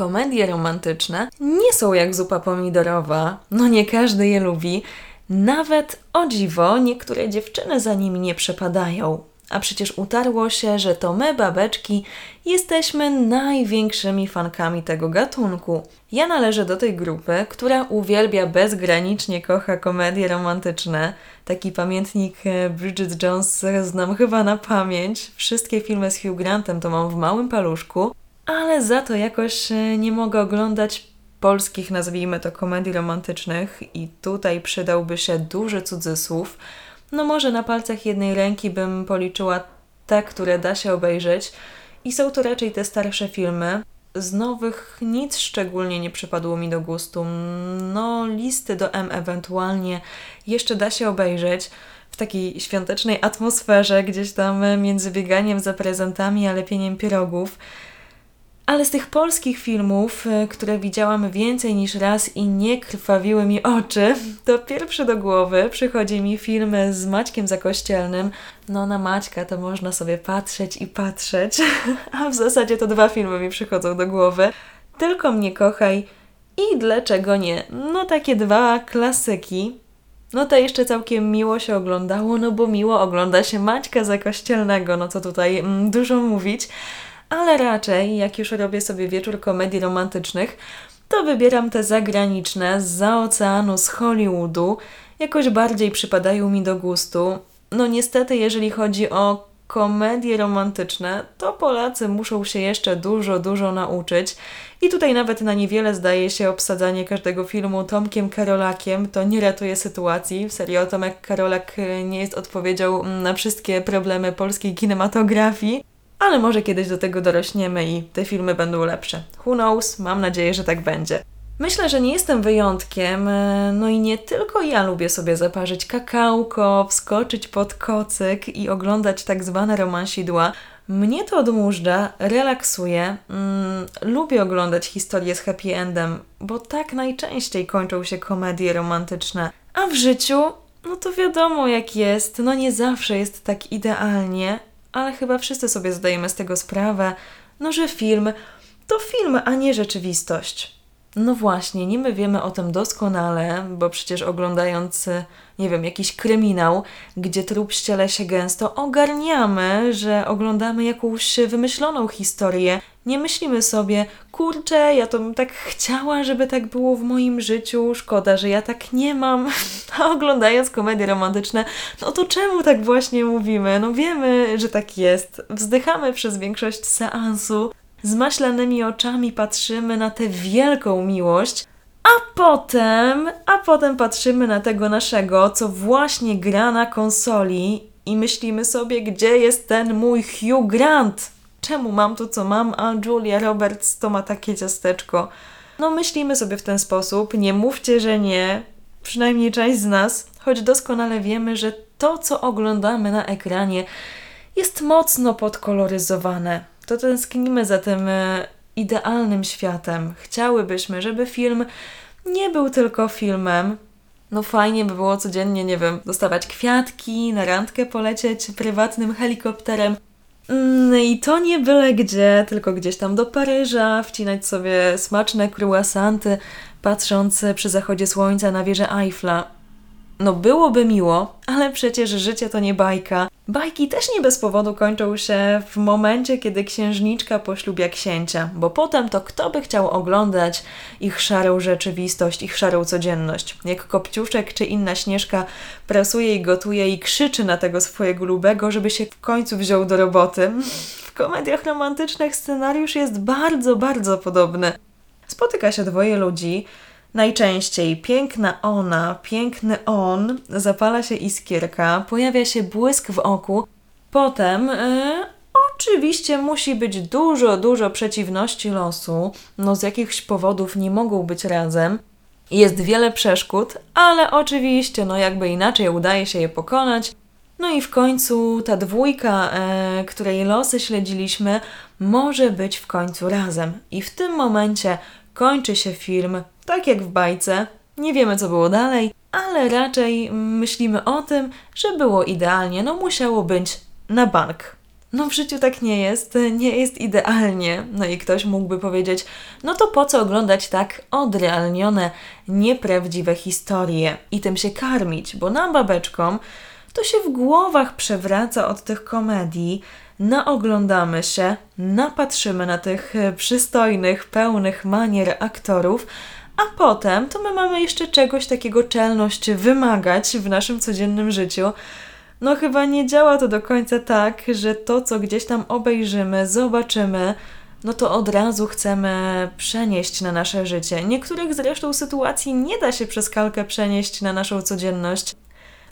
komedie romantyczne nie są jak zupa pomidorowa. No nie każdy je lubi. Nawet o dziwo niektóre dziewczyny za nimi nie przepadają. A przecież utarło się, że to my, babeczki, jesteśmy największymi fankami tego gatunku. Ja należę do tej grupy, która uwielbia bezgranicznie kocha komedie romantyczne. Taki pamiętnik e, Bridget Jones znam chyba na pamięć. Wszystkie filmy z Hugh Grantem to mam w małym paluszku, ale za to jakoś e, nie mogę oglądać polskich, nazwijmy to, komedii romantycznych i tutaj przydałby się duży cudzysłów. No może na palcach jednej ręki bym policzyła te, które da się obejrzeć i są to raczej te starsze filmy. Z nowych nic szczególnie nie przypadło mi do gustu. No, listy do M ewentualnie jeszcze da się obejrzeć w takiej świątecznej atmosferze, gdzieś tam między bieganiem za prezentami a lepieniem pierogów. Ale z tych polskich filmów, e, które widziałam więcej niż raz i nie krwawiły mi oczy, to pierwszy do głowy przychodzi mi film z Maćkiem Zakościelnym. No na Maćka to można sobie patrzeć i patrzeć, a w zasadzie to dwa filmy mi przychodzą do głowy. Tylko mnie kochaj i dlaczego nie? No takie dwa klasyki. No to jeszcze całkiem miło się oglądało, no bo miło ogląda się Maćka Zakościelnego, no co tutaj mm, dużo mówić ale raczej jak już robię sobie wieczór komedii romantycznych, to wybieram te zagraniczne, z oceanu, z Hollywoodu. Jakoś bardziej przypadają mi do gustu. No niestety, jeżeli chodzi o komedie romantyczne, to Polacy muszą się jeszcze dużo, dużo nauczyć. I tutaj nawet na niewiele zdaje się obsadzanie każdego filmu Tomkiem Karolakiem. To nie ratuje sytuacji. W serio Tomek Karolak nie jest odpowiedzią na wszystkie problemy polskiej kinematografii ale może kiedyś do tego dorośniemy i te filmy będą lepsze. Who knows? Mam nadzieję, że tak będzie. Myślę, że nie jestem wyjątkiem, e, no i nie tylko ja lubię sobie zaparzyć kakałko, wskoczyć pod kocyk i oglądać tak zwane romansidła. Mnie to odmóżdża, relaksuje, mm, lubię oglądać historie z happy endem, bo tak najczęściej kończą się komedie romantyczne. A w życiu, no to wiadomo jak jest, no nie zawsze jest tak idealnie, ale chyba wszyscy sobie zdajemy z tego sprawę, no że film to film, a nie rzeczywistość. No właśnie, nie my wiemy o tym doskonale, bo przecież oglądając, nie wiem, jakiś kryminał, gdzie trup ściele się gęsto, ogarniamy, że oglądamy jakąś wymyśloną historię. Nie myślimy sobie, kurczę, ja to bym tak chciała, żeby tak było w moim życiu, szkoda, że ja tak nie mam. A oglądając komedie romantyczne, no to czemu tak właśnie mówimy? No wiemy, że tak jest. Wzdychamy przez większość seansu, zmaślanymi oczami patrzymy na tę wielką miłość, a potem, a potem patrzymy na tego naszego, co właśnie gra na konsoli i myślimy sobie, gdzie jest ten mój Hugh Grant? Czemu mam to, co mam, a Julia Roberts to ma takie ciasteczko? No myślimy sobie w ten sposób, nie mówcie, że nie, przynajmniej część z nas, choć doskonale wiemy, że to, co oglądamy na ekranie, jest mocno podkoloryzowane to tęsknimy za tym e, idealnym światem. Chciałybyśmy, żeby film nie był tylko filmem. No fajnie by było codziennie, nie wiem, dostawać kwiatki, na randkę polecieć prywatnym helikopterem. Mm, I to nie byle gdzie, tylko gdzieś tam do Paryża, wcinać sobie smaczne croissanty, patrząc przy zachodzie słońca na wieżę Eiffla. No byłoby miło, ale przecież życie to nie bajka. Bajki też nie bez powodu kończą się w momencie, kiedy księżniczka poślubia księcia, bo potem to kto by chciał oglądać ich szarą rzeczywistość, ich szarą codzienność. Jak Kopciuszek czy inna Śnieżka pracuje i gotuje i krzyczy na tego swojego lubego, żeby się w końcu wziął do roboty. W komediach romantycznych scenariusz jest bardzo, bardzo podobny. Spotyka się dwoje ludzi, Najczęściej piękna ona, piękny on, zapala się iskierka, pojawia się błysk w oku. Potem yy, oczywiście musi być dużo, dużo przeciwności losu. No z jakichś powodów nie mogą być razem. Jest wiele przeszkód, ale oczywiście, no jakby inaczej udaje się je pokonać. No i w końcu ta dwójka, e, której losy śledziliśmy, może być w końcu razem. I w tym momencie kończy się film tak jak w bajce. Nie wiemy, co było dalej, ale raczej myślimy o tym, że było idealnie, no musiało być na bank. No w życiu tak nie jest, nie jest idealnie. No i ktoś mógłby powiedzieć, no to po co oglądać tak odrealnione, nieprawdziwe historie i tym się karmić, bo nam babeczkom to się w głowach przewraca od tych komedii, naoglądamy się, napatrzymy na tych przystojnych, pełnych manier aktorów, a potem to my mamy jeszcze czegoś takiego czelność wymagać w naszym codziennym życiu. No chyba nie działa to do końca tak, że to, co gdzieś tam obejrzymy, zobaczymy, no to od razu chcemy przenieść na nasze życie. Niektórych zresztą sytuacji nie da się przez kalkę przenieść na naszą codzienność.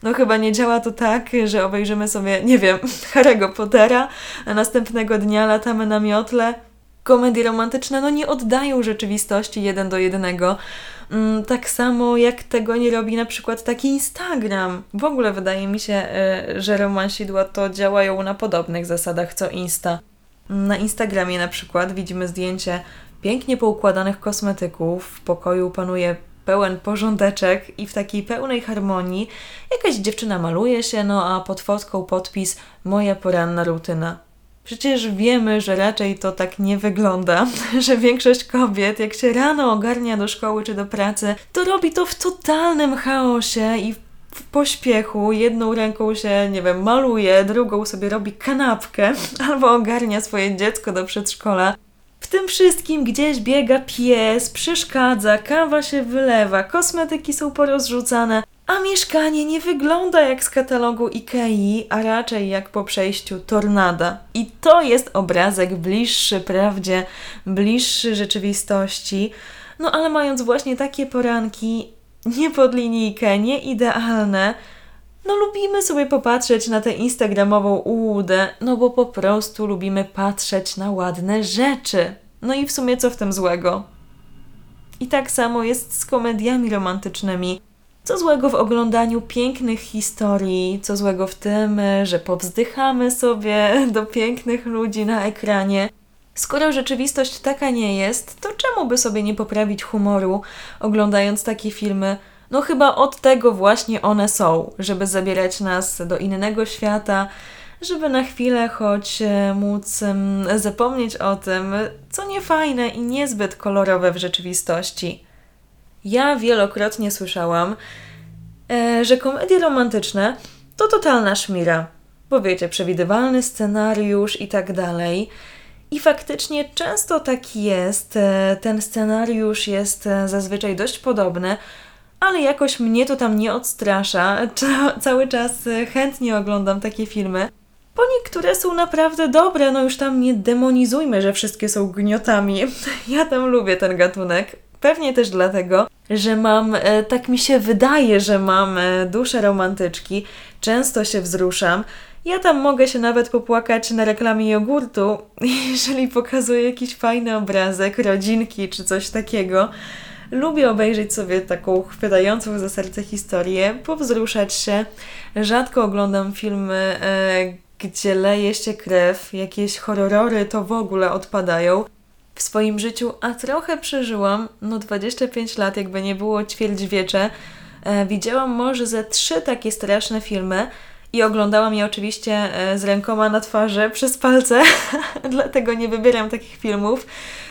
No chyba nie działa to tak, że obejrzymy sobie, nie wiem, Harry'ego Pottera, a następnego dnia latamy na miotle. Komedie romantyczne no nie oddają rzeczywistości jeden do jednego. Mm, tak samo jak tego nie robi na przykład taki Instagram. W ogóle wydaje mi się, e, że romansidła to działają na podobnych zasadach co Insta. Na Instagramie na przykład widzimy zdjęcie pięknie poukładanych kosmetyków, w pokoju panuje pełen porządeczek i w takiej pełnej harmonii jakaś dziewczyna maluje się, no a pod fotką podpis moja poranna rutyna. Przecież wiemy, że raczej to tak nie wygląda, że większość kobiet, jak się rano ogarnia do szkoły czy do pracy, to robi to w totalnym chaosie i w pośpiechu. Jedną ręką się, nie wiem, maluje, drugą sobie robi kanapkę albo ogarnia swoje dziecko do przedszkola. W tym wszystkim gdzieś biega pies, przeszkadza, kawa się wylewa, kosmetyki są porozrzucane, a mieszkanie nie wygląda jak z katalogu Ikei, a raczej jak po przejściu tornada. I to jest obrazek bliższy prawdzie, bliższy rzeczywistości. No ale mając właśnie takie poranki, nie pod linijkę, nie idealne, no lubimy sobie popatrzeć na tę instagramową ułudę, no bo po prostu lubimy patrzeć na ładne rzeczy. No i w sumie co w tym złego? I tak samo jest z komediami romantycznymi. Co złego w oglądaniu pięknych historii, co złego w tym, że powzdychamy sobie do pięknych ludzi na ekranie. Skoro rzeczywistość taka nie jest, to czemu by sobie nie poprawić humoru, oglądając takie filmy? No chyba od tego właśnie one są, żeby zabierać nas do innego świata, żeby na chwilę choć e, móc zapomnieć o tym, co niefajne i niezbyt kolorowe w rzeczywistości. Ja wielokrotnie słyszałam, e, że komedie romantyczne to totalna szmira. Bo wiecie, przewidywalny scenariusz i tak dalej. I faktycznie często tak jest. E, ten scenariusz jest zazwyczaj dość podobny, ale jakoś mnie to tam nie odstrasza. Cały czas chętnie oglądam takie filmy, bo niektóre są naprawdę dobre. No już tam nie demonizujmy, że wszystkie są gniotami. Ja tam lubię ten gatunek. Pewnie też dlatego, że mam, e, tak mi się wydaje, że mam e, duszę romantyczki, często się wzruszam. Ja tam mogę się nawet popłakać na reklamie jogurtu, jeżeli pokazuje jakiś fajny obrazek, rodzinki czy coś takiego. Lubię obejrzeć sobie taką chwytającą za serce historię, powzruszać się. Rzadko oglądam filmy, e, gdzie leje się krew, jakieś horrory to w ogóle odpadają w swoim życiu, a trochę przeżyłam, no 25 lat, jakby nie było ćwierćwiecze. E, widziałam może ze trzy takie straszne filmy i oglądałam je oczywiście e, z rękoma na twarzy, przez palce, dlatego nie wybieram takich filmów.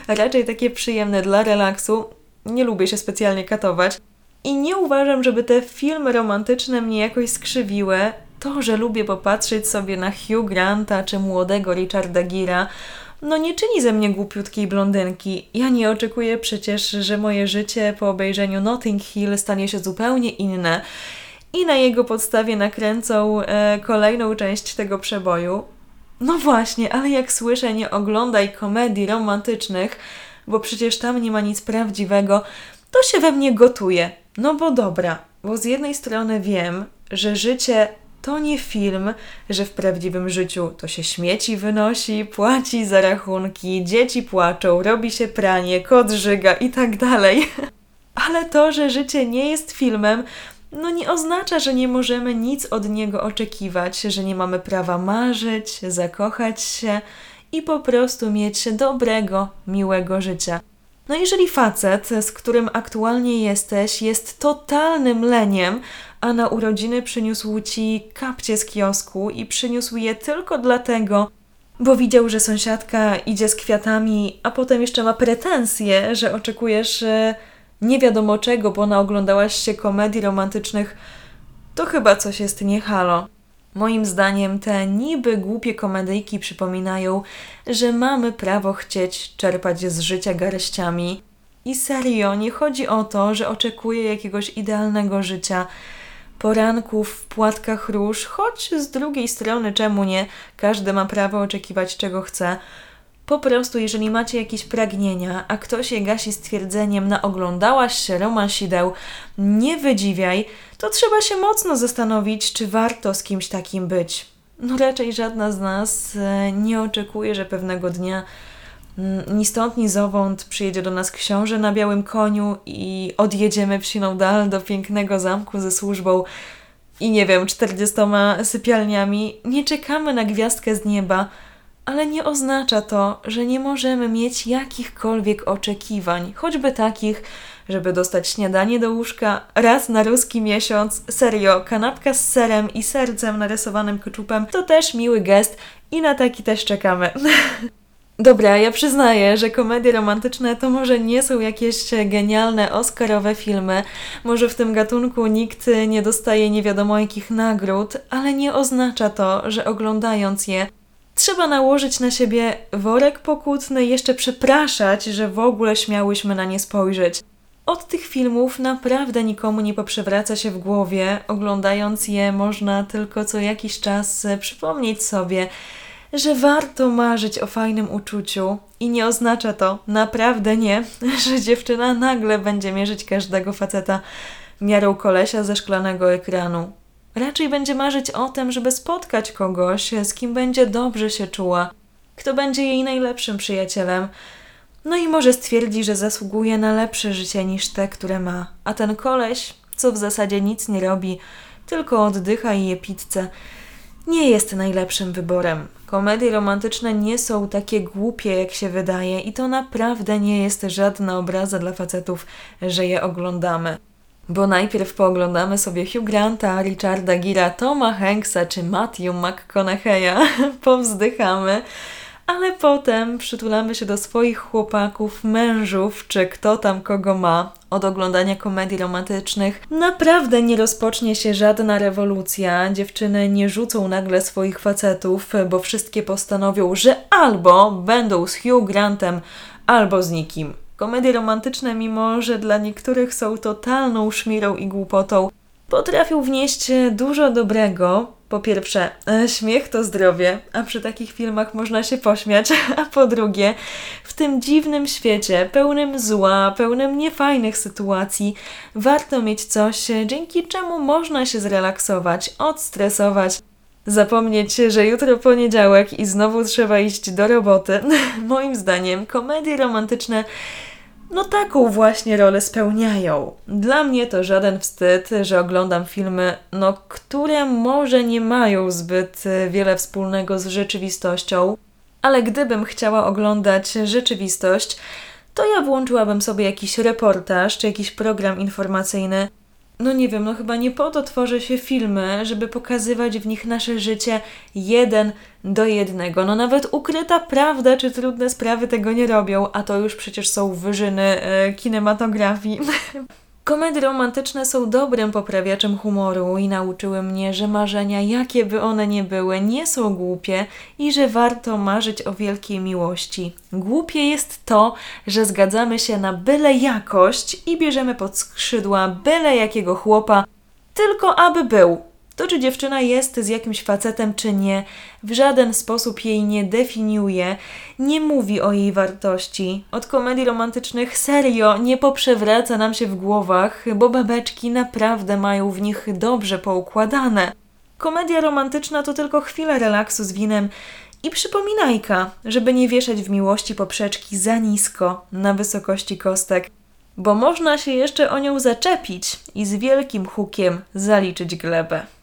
Raczej takie przyjemne dla relaksu. Nie lubię się specjalnie katować. I nie uważam, żeby te filmy romantyczne mnie jakoś skrzywiły. To, że lubię popatrzeć sobie na Hugh Granta czy młodego Richarda Gira, no nie czyni ze mnie głupiutkiej blondynki. Ja nie oczekuję przecież, że moje życie po obejrzeniu Notting Hill stanie się zupełnie inne i na jego podstawie nakręcą e, kolejną część tego przeboju. No właśnie, ale jak słyszę, nie oglądaj komedii romantycznych, bo przecież tam nie ma nic prawdziwego, to się we mnie gotuje. No bo dobra, bo z jednej strony wiem, że życie to nie film, że w prawdziwym życiu to się śmieci wynosi, płaci za rachunki, dzieci płaczą, robi się pranie, kot żyga i tak dalej. Ale to, że życie nie jest filmem, no nie oznacza, że nie możemy nic od niego oczekiwać, że nie mamy prawa marzyć, zakochać się i po prostu mieć dobrego, miłego życia. No jeżeli facet, z którym aktualnie jesteś, jest totalnym leniem, a na urodziny przyniósł ci kapcie z kiosku i przyniósł je tylko dlatego, bo widział, że sąsiadka idzie z kwiatami, a potem jeszcze ma pretensje, że oczekujesz e, nie wiadomo czego, bo naoglądałaś się komedii romantycznych, to chyba coś jest nie halo. Moim zdaniem te niby głupie komedyjki przypominają, że mamy prawo chcieć czerpać z życia garściami. I serio, nie chodzi o to, że oczekuję jakiegoś idealnego życia, poranków w płatkach róż, choć z drugiej strony czemu nie? Każdy ma prawo oczekiwać czego chce. Po prostu, jeżeli macie jakieś pragnienia, a ktoś je gasi stwierdzeniem naoglądałaś się romansideł, nie wydziwiaj, to trzeba się mocno zastanowić, czy warto z kimś takim być. No raczej żadna z nas e, nie oczekuje, że pewnego dnia mm, ni stąd, ni zowąd przyjedzie do nas książę na białym koniu i odjedziemy wsiną dal do pięknego zamku ze służbą i nie wiem, czterdziestoma sypialniami. Nie czekamy na gwiazdkę z nieba, ale nie oznacza to, że nie możemy mieć jakichkolwiek oczekiwań, choćby takich, żeby dostać śniadanie do łóżka raz na ruski miesiąc. Serio, kanapka z serem i sercem narysowanym keczupem to też miły gest i na taki też czekamy. Dobra, ja przyznaję, że komedie romantyczne to może nie są jakieś genialne Oscarowe filmy, może w tym gatunku nikt nie dostaje nie wiadomo jakich nagród, ale nie oznacza to, że oglądając je trzeba nałożyć na siebie worek pokutny jeszcze przepraszać, że w ogóle śmiałyśmy na nie spojrzeć. Od tych filmów naprawdę nikomu nie poprzewraca się w głowie. Oglądając je, można tylko co jakiś czas przypomnieć sobie, że warto marzyć o fajnym uczuciu i nie oznacza to, naprawdę nie, że dziewczyna nagle będzie mierzyć każdego faceta miarą kolesia ze szklanego ekranu. Raczej będzie marzyć o tym, żeby spotkać kogoś, z kim będzie dobrze się czuła, kto będzie jej najlepszym przyjacielem. No i może stwierdzi, że zasługuje na lepsze życie niż te, które ma. A ten koleś, co w zasadzie nic nie robi, tylko oddycha i je pizzę, nie jest najlepszym wyborem. Komedie romantyczne nie są takie głupie, jak się wydaje, i to naprawdę nie jest żadna obraza dla facetów, że je oglądamy. Bo najpierw pooglądamy sobie Hugh Granta, Richarda Gira, Toma Hanksa czy Matthew McConaughey'a, powzdychamy, ale potem przytulamy się do swoich chłopaków, mężów, czy kto tam kogo ma. Od oglądania komedii romantycznych naprawdę nie rozpocznie się żadna rewolucja. Dziewczyny nie rzucą nagle swoich facetów, bo wszystkie postanowią, że albo będą z Hugh Grantem, albo z nikim. Komedie romantyczne, mimo że dla niektórych są totalną szmirą i głupotą, potrafią wnieść dużo dobrego. Po pierwsze, e, śmiech to zdrowie, a przy takich filmach można się pośmiać, a po drugie, w tym dziwnym świecie, pełnym zła, pełnym niefajnych sytuacji, warto mieć coś, dzięki czemu można się zrelaksować, odstresować, zapomnieć, że jutro poniedziałek i znowu trzeba iść do roboty. Moim zdaniem komedie romantyczne no taką właśnie rolę spełniają. Dla mnie to żaden wstyd, że oglądam filmy, no, które może nie mają zbyt wiele wspólnego z rzeczywistością, ale gdybym chciała oglądać rzeczywistość, to ja włączyłabym sobie jakiś reportaż czy jakiś program informacyjny, no nie wiem, no chyba nie po to tworzy się filmy, żeby pokazywać w nich nasze życie jeden do jednego. No nawet ukryta prawda czy trudne sprawy tego nie robią, a to już przecież są wyżyny e, kinematografii. Komedie romantyczne są dobrym poprawiaczem humoru i nauczyły mnie, że marzenia, jakie by one nie były, nie są głupie i że warto marzyć o wielkiej miłości. Głupie jest to, że zgadzamy się na byle jakość i bierzemy pod skrzydła byle jakiego chłopa, tylko aby był. To, czy dziewczyna jest z jakimś facetem, czy nie, w żaden sposób jej nie definiuje, nie mówi o jej wartości. Od komedii romantycznych serio nie poprzewraca nam się w głowach, bo babeczki naprawdę mają w nich dobrze poukładane. Komedia romantyczna to tylko chwila relaksu z winem i przypominajka, żeby nie wieszać w miłości poprzeczki za nisko na wysokości kostek, bo można się jeszcze o nią zaczepić i z wielkim hukiem zaliczyć glebę.